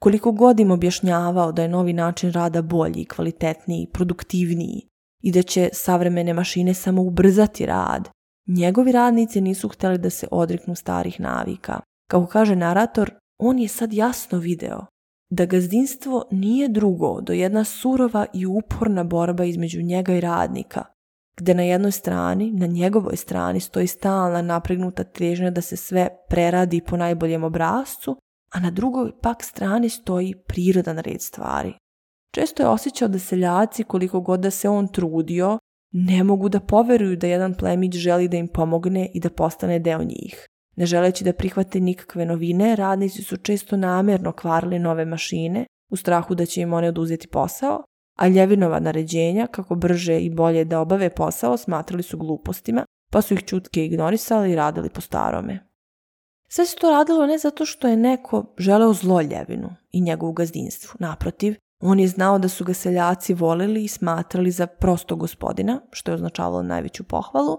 Koliko god im objašnjavao da je novi način rada bolji, kvalitetniji, produktivniji i da će savremene mašine samo ubrzati rad, njegovi radnici nisu hteli da se odreknu starih navika. Kako kaže narator, on je sad jasno video da gazdinstvo nije drugo do jedna surova i uporna borba između njega i radnika, gdje na jednoj strani, na njegovoj strani stoji stalna napregnuta trežnja da se sve preradi po najboljem obrazcu, a na drugoj pak strani stoji prirodan red stvari. Često je osjećao da seljaci, koliko god da se on trudio, ne mogu da poveruju da jedan plemić želi da im pomogne i da postane deo njih. Ne želeći da prihvate nikakve novine, radnici su često namerno kvarili nove mašine, u strahu da će im one oduzeti posao, a Ljevinova naređenja, kako brže i bolje da obave posao, smatrali su glupostima, pa su ih čutke ignorisali i radili po starome. Sve se to radilo ne zato što je neko želeo zlo Ljevinu i njegovu gazdinstvu. Naprotiv, on je znao da su ga seljaci volili i smatrali za prostog gospodina, što je označavalo najveću pohvalu,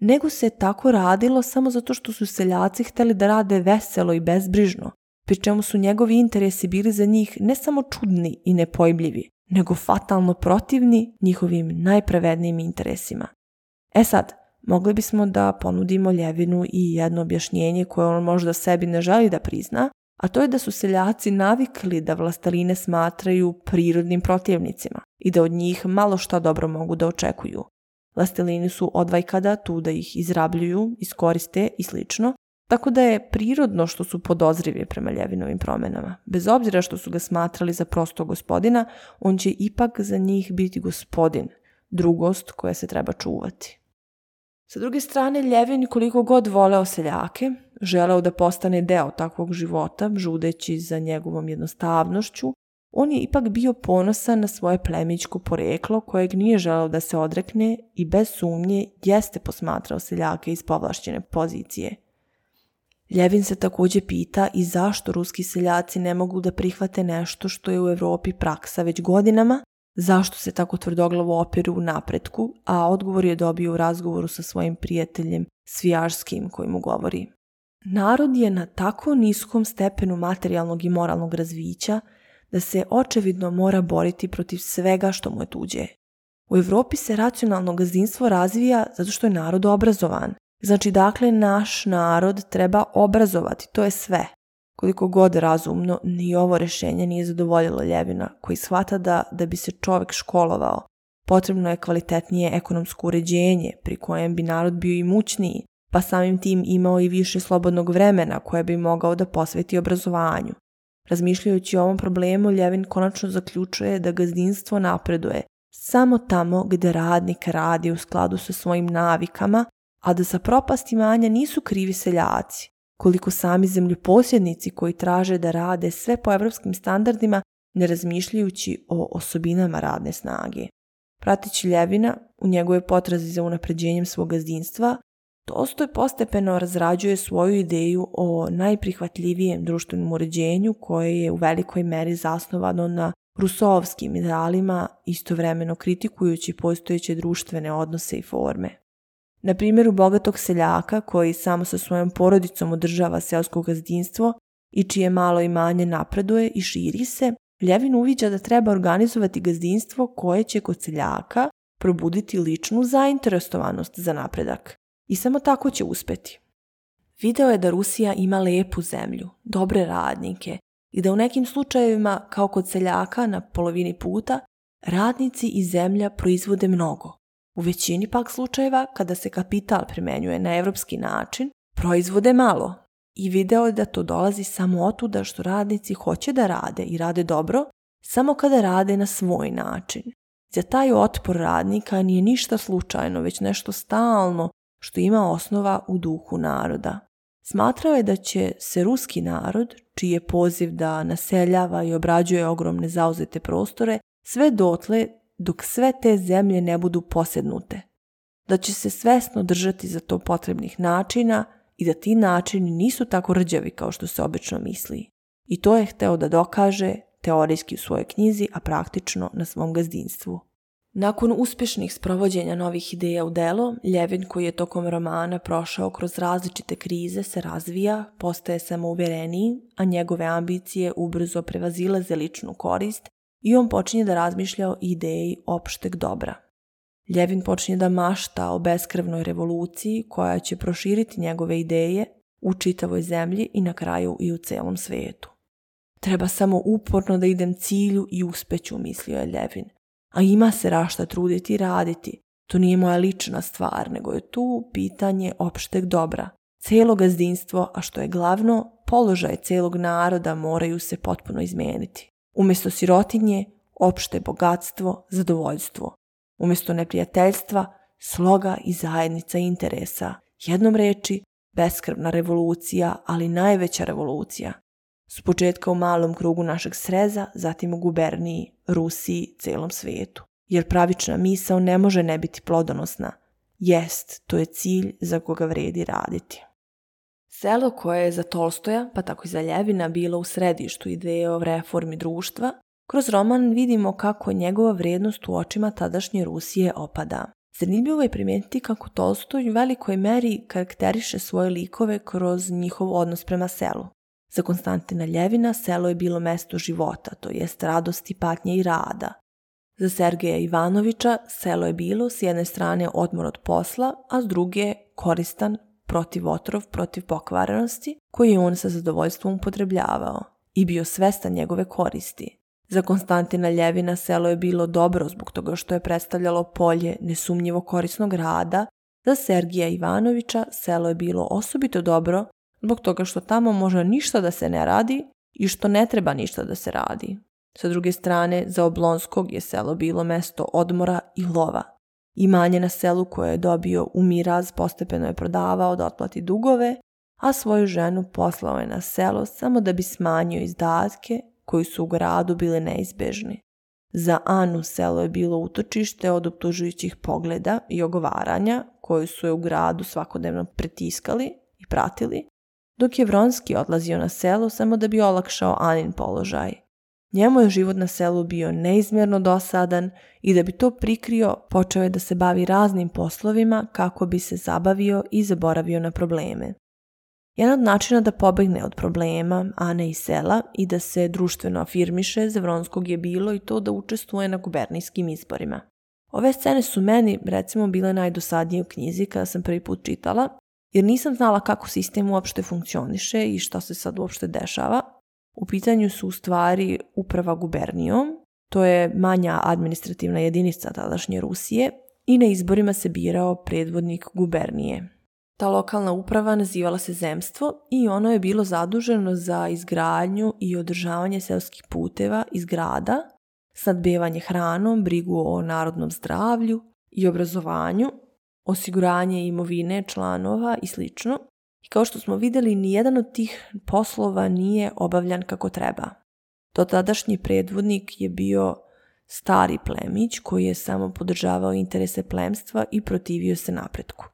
nego se tako radilo samo zato što su seljaci hteli da rade veselo i bezbrižno, pri čemu su njegovi interesi bili za njih ne samo čudni i nepojmljivi, nego fatalno protivni njihovim najpravednijim interesima. E sad, mogli bismo da ponudimo Ljevinu i jedno objašnjenje koje on možda sebi ne želi da prizna, a to je da su seljaci navikli da vlastaline smatraju prirodnim protivnicima i da od njih malo šta dobro mogu da očekuju. Vlastelini su odvajkada tu da ih izrabljuju, iskoriste i slično, Tako da je prirodno što su podozrivi prema Ljevinovim promenama. Bez obzira što su ga smatrali za prosto gospodina, on će ipak za njih biti gospodin, drugost koja se treba čuvati. Sa druge strane, Ljevin koliko god voleo seljake, želeo da postane deo takvog života, žudeći za njegovom jednostavnošću, on je ipak bio ponosan na svoje plemićko poreklo kojeg nije želeo da se odrekne i bez sumnje jeste posmatrao seljake iz povlašćene pozicije – Ljevin se takođe pita i zašto ruski seljaci ne mogu da prihvate nešto što je u Evropi praksa već godinama, zašto se tako tvrdoglavo opiru u napretku, a odgovor je dobio u razgovoru sa svojim prijateljem Svijarskim koji mu govori. Narod je na tako niskom stepenu materijalnog i moralnog razvića da se očevidno mora boriti protiv svega što mu je tuđe. U Evropi se racionalno gazdinstvo razvija zato što je narod obrazovan, Znači, dakle, naš narod treba obrazovati, to je sve. Koliko god razumno, ni ovo rešenje nije zadovoljilo Ljevina, koji shvata da, da bi se čovek školovao, potrebno je kvalitetnije ekonomsko uređenje pri kojem bi narod bio imućniji, pa samim tim imao i više slobodnog vremena koje bi mogao da posveti obrazovanju. Razmišljajući o ovom problemu, Ljevin konačno zaključuje da gazdinstvo napreduje samo tamo gde radnik radi u skladu sa svojim navikama a da sa propasti manja nisu krivi seljaci, koliko sami zemljoposjednici koji traže da rade sve po evropskim standardima ne razmišljajući o osobinama radne snage. Pratići Ljevina u njegove potrazi za unapređenjem svog gazdinstva, Tolstoj postepeno razrađuje svoju ideju o najprihvatljivijem društvenom uređenju koje je u velikoj meri zasnovano na rusovskim idealima, istovremeno kritikujući postojeće društvene odnose i forme. Na primjeru bogatog seljaka koji samo sa svojom porodicom održava seosko gazdinstvo i čije malo imanje napreduje i širi se, Ljevin uviđa da treba organizovati gazdinstvo koje će kod seljaka probuditi ličnu zainteresovanost za napredak. I samo tako će uspeti. Video je da Rusija ima lepu zemlju, dobre radnike i da u nekim slučajevima, kao kod seljaka na polovini puta, radnici i zemlja proizvode mnogo, U većini pak slučajeva, kada se kapital primenjuje na evropski način, proizvode malo i video je da to dolazi samo otuda što radnici hoće da rade i rade dobro, samo kada rade na svoj način. Za taj otpor radnika nije ništa slučajno, već nešto stalno što ima osnova u duhu naroda. Smatrao je da će se ruski narod, čiji je poziv da naseljava i obrađuje ogromne zauzete prostore, sve dotle dok sve te zemlje ne budu posednute, da će se svesno držati za to potrebnih načina i da ti načini nisu tako rđavi kao što se obično misli. I to je hteo da dokaže teorijski u svojoj knjizi, a praktično na svom gazdinstvu. Nakon uspješnih sprovođenja novih ideja u delo, Ljevin koji je tokom romana prošao kroz različite krize se razvija, postaje samouvjereniji, a njegove ambicije ubrzo prevazilaze ličnu korist i on počinje da razmišlja o ideji opšteg dobra. Ljevin počinje da mašta o beskrvnoj revoluciji koja će proširiti njegove ideje u čitavoj zemlji i na kraju i u celom svetu. Treba samo uporno da idem cilju i uspeću, mislio je Ljevin. A ima se rašta truditi i raditi. To nije moja lična stvar, nego je tu pitanje opšteg dobra. Celo gazdinstvo, a što je glavno, položaj celog naroda moraju se potpuno izmijeniti. Umesto sirotinje, opšte bogatstvo, zadovoljstvo. Umesto neprijateljstva, sloga i zajednica interesa. Jednom reči, beskrvna revolucija, ali najveća revolucija. S početka u malom krugu našeg sreza, zatim u guberniji, Rusiji, celom svijetu. Jer pravična misao ne može ne biti plodonosna. Jest, to je cilj za koga vredi raditi. Selo koje je za Tolstoja, pa tako i za Ljevina, bilo u središtu ideje o reformi društva, kroz roman vidimo kako njegova vrednost u očima tadašnje Rusije opada. Zanimljivo je primijetiti kako Tolstoj u velikoj meri karakteriše svoje likove kroz njihov odnos prema selu. Za Konstantina Ljevina selo je bilo mesto života, to jest radosti, patnje i rada. Za Sergeja Ivanovića selo je bilo s jedne strane odmor od posla, a s druge koristan, protiv otrov, protiv pokvarenosti, koji je on sa zadovoljstvom upotrebljavao i bio svestan njegove koristi. Za Konstantina Ljevina selo je bilo dobro zbog toga što je predstavljalo polje nesumnjivo korisnog rada, za Sergija Ivanovića selo je bilo osobito dobro zbog toga što tamo može ništa da se ne radi i što ne treba ništa da se radi. Sa druge strane, za Oblonskog je selo bilo mesto odmora i lova – Imanje na selu koje je dobio u Miraz postepeno je prodavao da otplati dugove, a svoju ženu poslao je na selo samo da bi smanjio izdatke koji su u gradu bile neizbežni. Za Anu selo je bilo utočište od optužujućih pogleda i ogovaranja koji su je u gradu svakodnevno pritiskali i pratili, dok je Vronski odlazio na selo samo da bi olakšao Anin položaj – Njemu je život na selu bio neizmjerno dosadan i da bi to prikrio počeo je da se bavi raznim poslovima kako bi se zabavio i zaboravio na probleme. Jedan od načina da pobegne od problema Ane i sela i da se društveno afirmiše za Vronskog je bilo i to da učestvuje na gubernijskim izborima. Ove scene su meni, recimo, bile najdosadnije u knjizi kada sam prvi put čitala, jer nisam znala kako sistem uopšte funkcioniše i šta se sad uopšte dešava, U pitanju su u stvari uprava gubernijom, to je manja administrativna jedinica tadašnje Rusije i na izborima se birao predvodnik gubernije. Ta lokalna uprava nazivala se Zemstvo i ono je bilo zaduženo za izgradnju i održavanje seoskih puteva i zgrada, snadbevanje hranom, brigu o narodnom zdravlju i obrazovanju, osiguranje imovine članova i slično, I kao što smo videli, nijedan od tih poslova nije obavljan kako treba. tadašnji predvodnik je bio stari plemić koji je samo podržavao interese plemstva i protivio se napretku.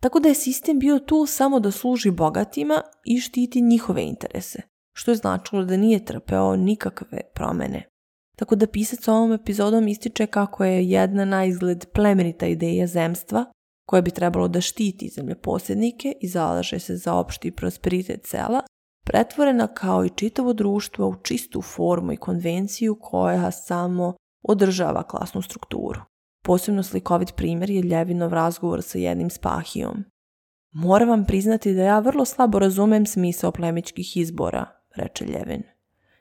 Tako da je sistem bio tu samo da služi bogatima i štiti njihove interese, što je značilo da nije trpeo nikakve promene. Tako da pisac ovom epizodom ističe kako je jedna na izgled plemenita ideja zemstva koje bi trebalo da štiti zemljoposjednike i zalaže se za opšti prosperitet sela, pretvorena kao i čitavo društvo u čistu formu i konvenciju koja samo održava klasnu strukturu. Posebno slikovit primjer je Ljevinov razgovor sa jednim spahijom. Moram vam priznati da ja vrlo slabo razumem smisao plemičkih izbora, reče Ljevin.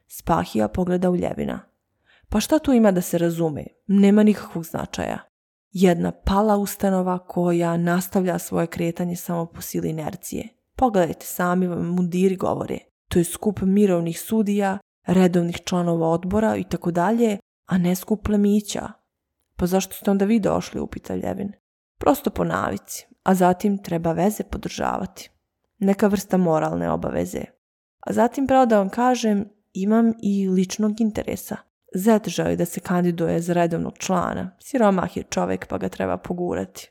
Spahija pogleda u Ljevina. Pa šta tu ima da se razume? Nema nikakvog značaja jedna pala ustanova koja nastavlja svoje kretanje samo po sili inercije. Pogledajte sami, vam mudiri govore. To je skup mirovnih sudija, redovnih članova odbora i tako dalje, a ne skup plemića. Pa zašto ste onda vi došli, upita Ljevin. Prosto po navici, a zatim treba veze podržavati. Neka vrsta moralne obaveze. A zatim, pravo da vam kažem, imam i ličnog interesa – Zet želi da se kandiduje za redovnog člana. Siromah je čovek pa ga treba pogurati.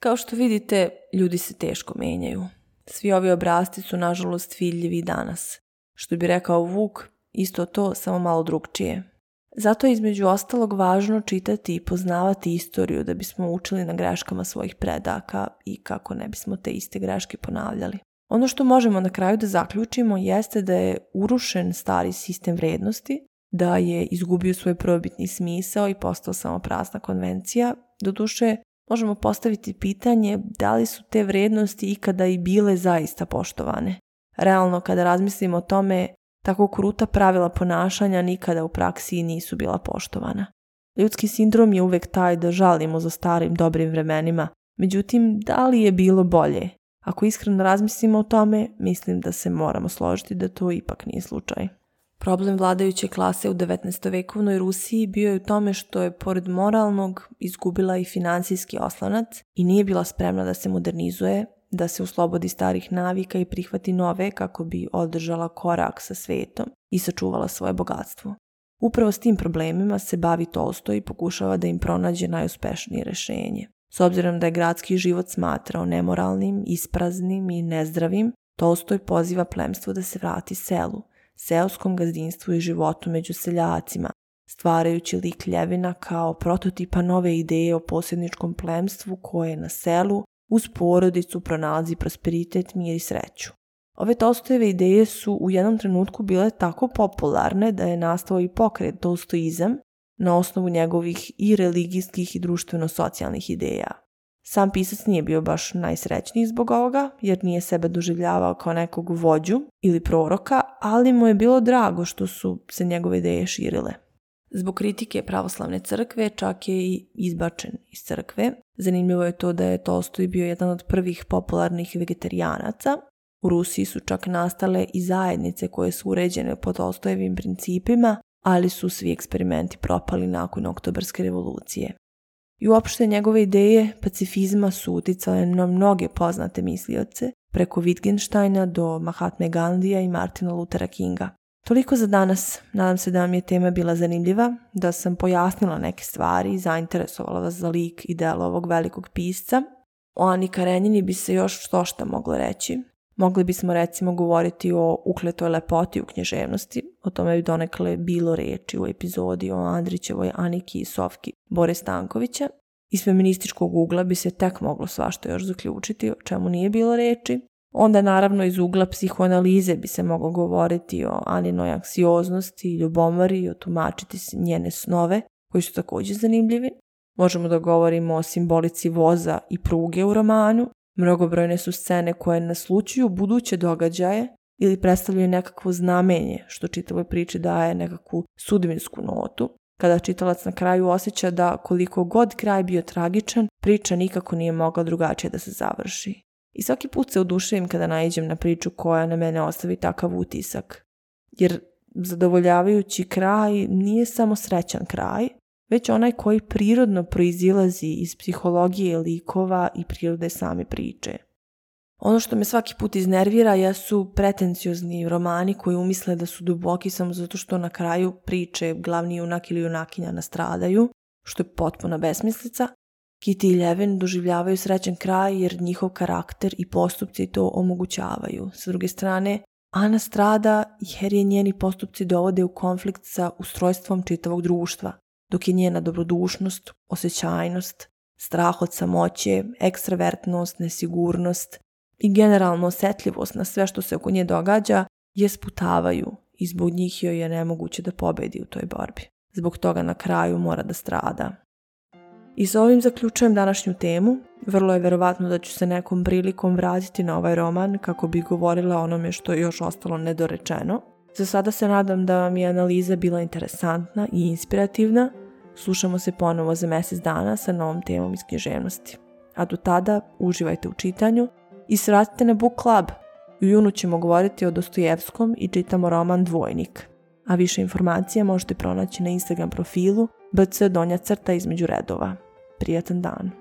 Kao što vidite, ljudi se teško menjaju. Svi ovi obrasti su nažalost vidljivi danas. Što bi rekao Vuk, isto to, samo malo drugčije. Zato je između ostalog važno čitati i poznavati istoriju da bismo učili na greškama svojih predaka i kako ne bismo te iste greške ponavljali. Ono što možemo na kraju da zaključimo jeste da je urušen stari sistem vrednosti, da je izgubio svoj probitni smisao i postao samo prazna konvencija. Doduše, možemo postaviti pitanje da li su te vrednosti ikada i bile zaista poštovane. Realno, kada razmislimo o tome, tako kruta pravila ponašanja nikada u praksi nisu bila poštovana. Ljudski sindrom je uvek taj da žalimo za starim dobrim vremenima. Međutim, da li je bilo bolje? Ako iskreno razmislimo o tome, mislim da se moramo složiti da to ipak nije slučaj. Problem vladajuće klase u 19. vekovnoj Rusiji bio je u tome što je pored moralnog izgubila i financijski oslonac i nije bila spremna da se modernizuje, da se oslobodi starih navika i prihvati nove kako bi održala korak sa svetom i sačuvala svoje bogatstvo. Upravo s tim problemima se bavi Tolstoj i pokušava da im pronađe najuspešnije rešenje. S obzirom da je gradski život smatrao nemoralnim, ispraznim i nezdravim, Tolstoj poziva plemstvo da se vrati selu – seoskom gazdinstvu i životu među seljacima, stvarajući lik Ljevina kao prototipa nove ideje o posjedničkom plemstvu koje na selu uz porodicu pronalazi prosperitet, mir i sreću. Ove Tolstojeve ideje su u jednom trenutku bile tako popularne da je nastao i pokret Tolstoizam na osnovu njegovih i religijskih i društveno-socijalnih ideja. Sam pisac nije bio baš najsrećniji zbog ovoga, jer nije sebe doživljavao kao nekog vođu ili proroka, ali mu je bilo drago što su se njegove ideje širile. Zbog kritike pravoslavne crkve čak je i izbačen iz crkve. Zanimljivo je to da je Tolstoj bio jedan od prvih popularnih vegetarijanaca. U Rusiji su čak nastale i zajednice koje su uređene po Tolstojevim principima, ali su svi eksperimenti propali nakon oktobarske revolucije. I uopšte njegove ideje pacifizma su uticale na mnoge poznate mislioce, preko Wittgensteina do Mahatme Gandija i Martina Luthera Kinga. Toliko za danas. Nadam se da vam je tema bila zanimljiva, da sam pojasnila neke stvari i zainteresovala vas za lik i delo ovog velikog pisca. O Ani Karenjini bi se još što šta moglo reći, Mogli bismo recimo govoriti o ukletoj lepoti u knježevnosti, o tome je donekle bilo reči u epizodi o Andrićevoj Aniki i Sofki Bore Stankovića. Iz feminističkog ugla bi se tek moglo svašta još zaključiti, o čemu nije bilo reči. Onda naravno iz ugla psihoanalize bi se moglo govoriti o Aninoj anksioznosti i ljubomori i otumačiti njene snove, koji su takođe zanimljivi. Možemo da govorimo o simbolici voza i pruge u romanu, Mnogobrojne su scene koje naslučuju buduće događaje ili predstavljaju nekakvo znamenje što čitavoj priči daje nekakvu sudbinsku notu, kada čitalac na kraju osjeća da koliko god kraj bio tragičan, priča nikako nije mogla drugačije da se završi. I svaki put se oduševim kada naiđem na priču koja na mene ostavi takav utisak. Jer zadovoljavajući kraj nije samo srećan kraj, već onaj koji prirodno proizilazi iz psihologije likova i prirode same priče. Ono što me svaki put iznervira jesu pretenciozni romani koji umisle da su duboki samo zato što na kraju priče glavni junak ili junakinja nastradaju, što je potpuna besmislica. Kitty i Levin doživljavaju srećen kraj jer njihov karakter i postupci to omogućavaju. S druge strane, Ana strada jer je njeni postupci dovode u konflikt sa ustrojstvom čitavog društva dok je njena dobrodušnost, osjećajnost, strah od samoće, ekstravertnost, nesigurnost i generalno osetljivost na sve što se oko nje događa je sputavaju i zbog njih joj je nemoguće da pobedi u toj borbi. Zbog toga na kraju mora da strada. I s ovim zaključujem današnju temu. Vrlo je verovatno da ću se nekom prilikom vratiti na ovaj roman kako bi govorila onome što je još ostalo nedorečeno, Za sada se nadam da vam je analiza bila interesantna i inspirativna. Slušamo se ponovo za mjesec dana sa novom temom iz književnosti. A do tada uživajte u čitanju i sratite na Book Club. U junu ćemo govoriti o Dostojevskom i čitamo roman Dvojnik. A više informacija možete pronaći na Instagram profilu bc donja crta između redova. Prijatan dan!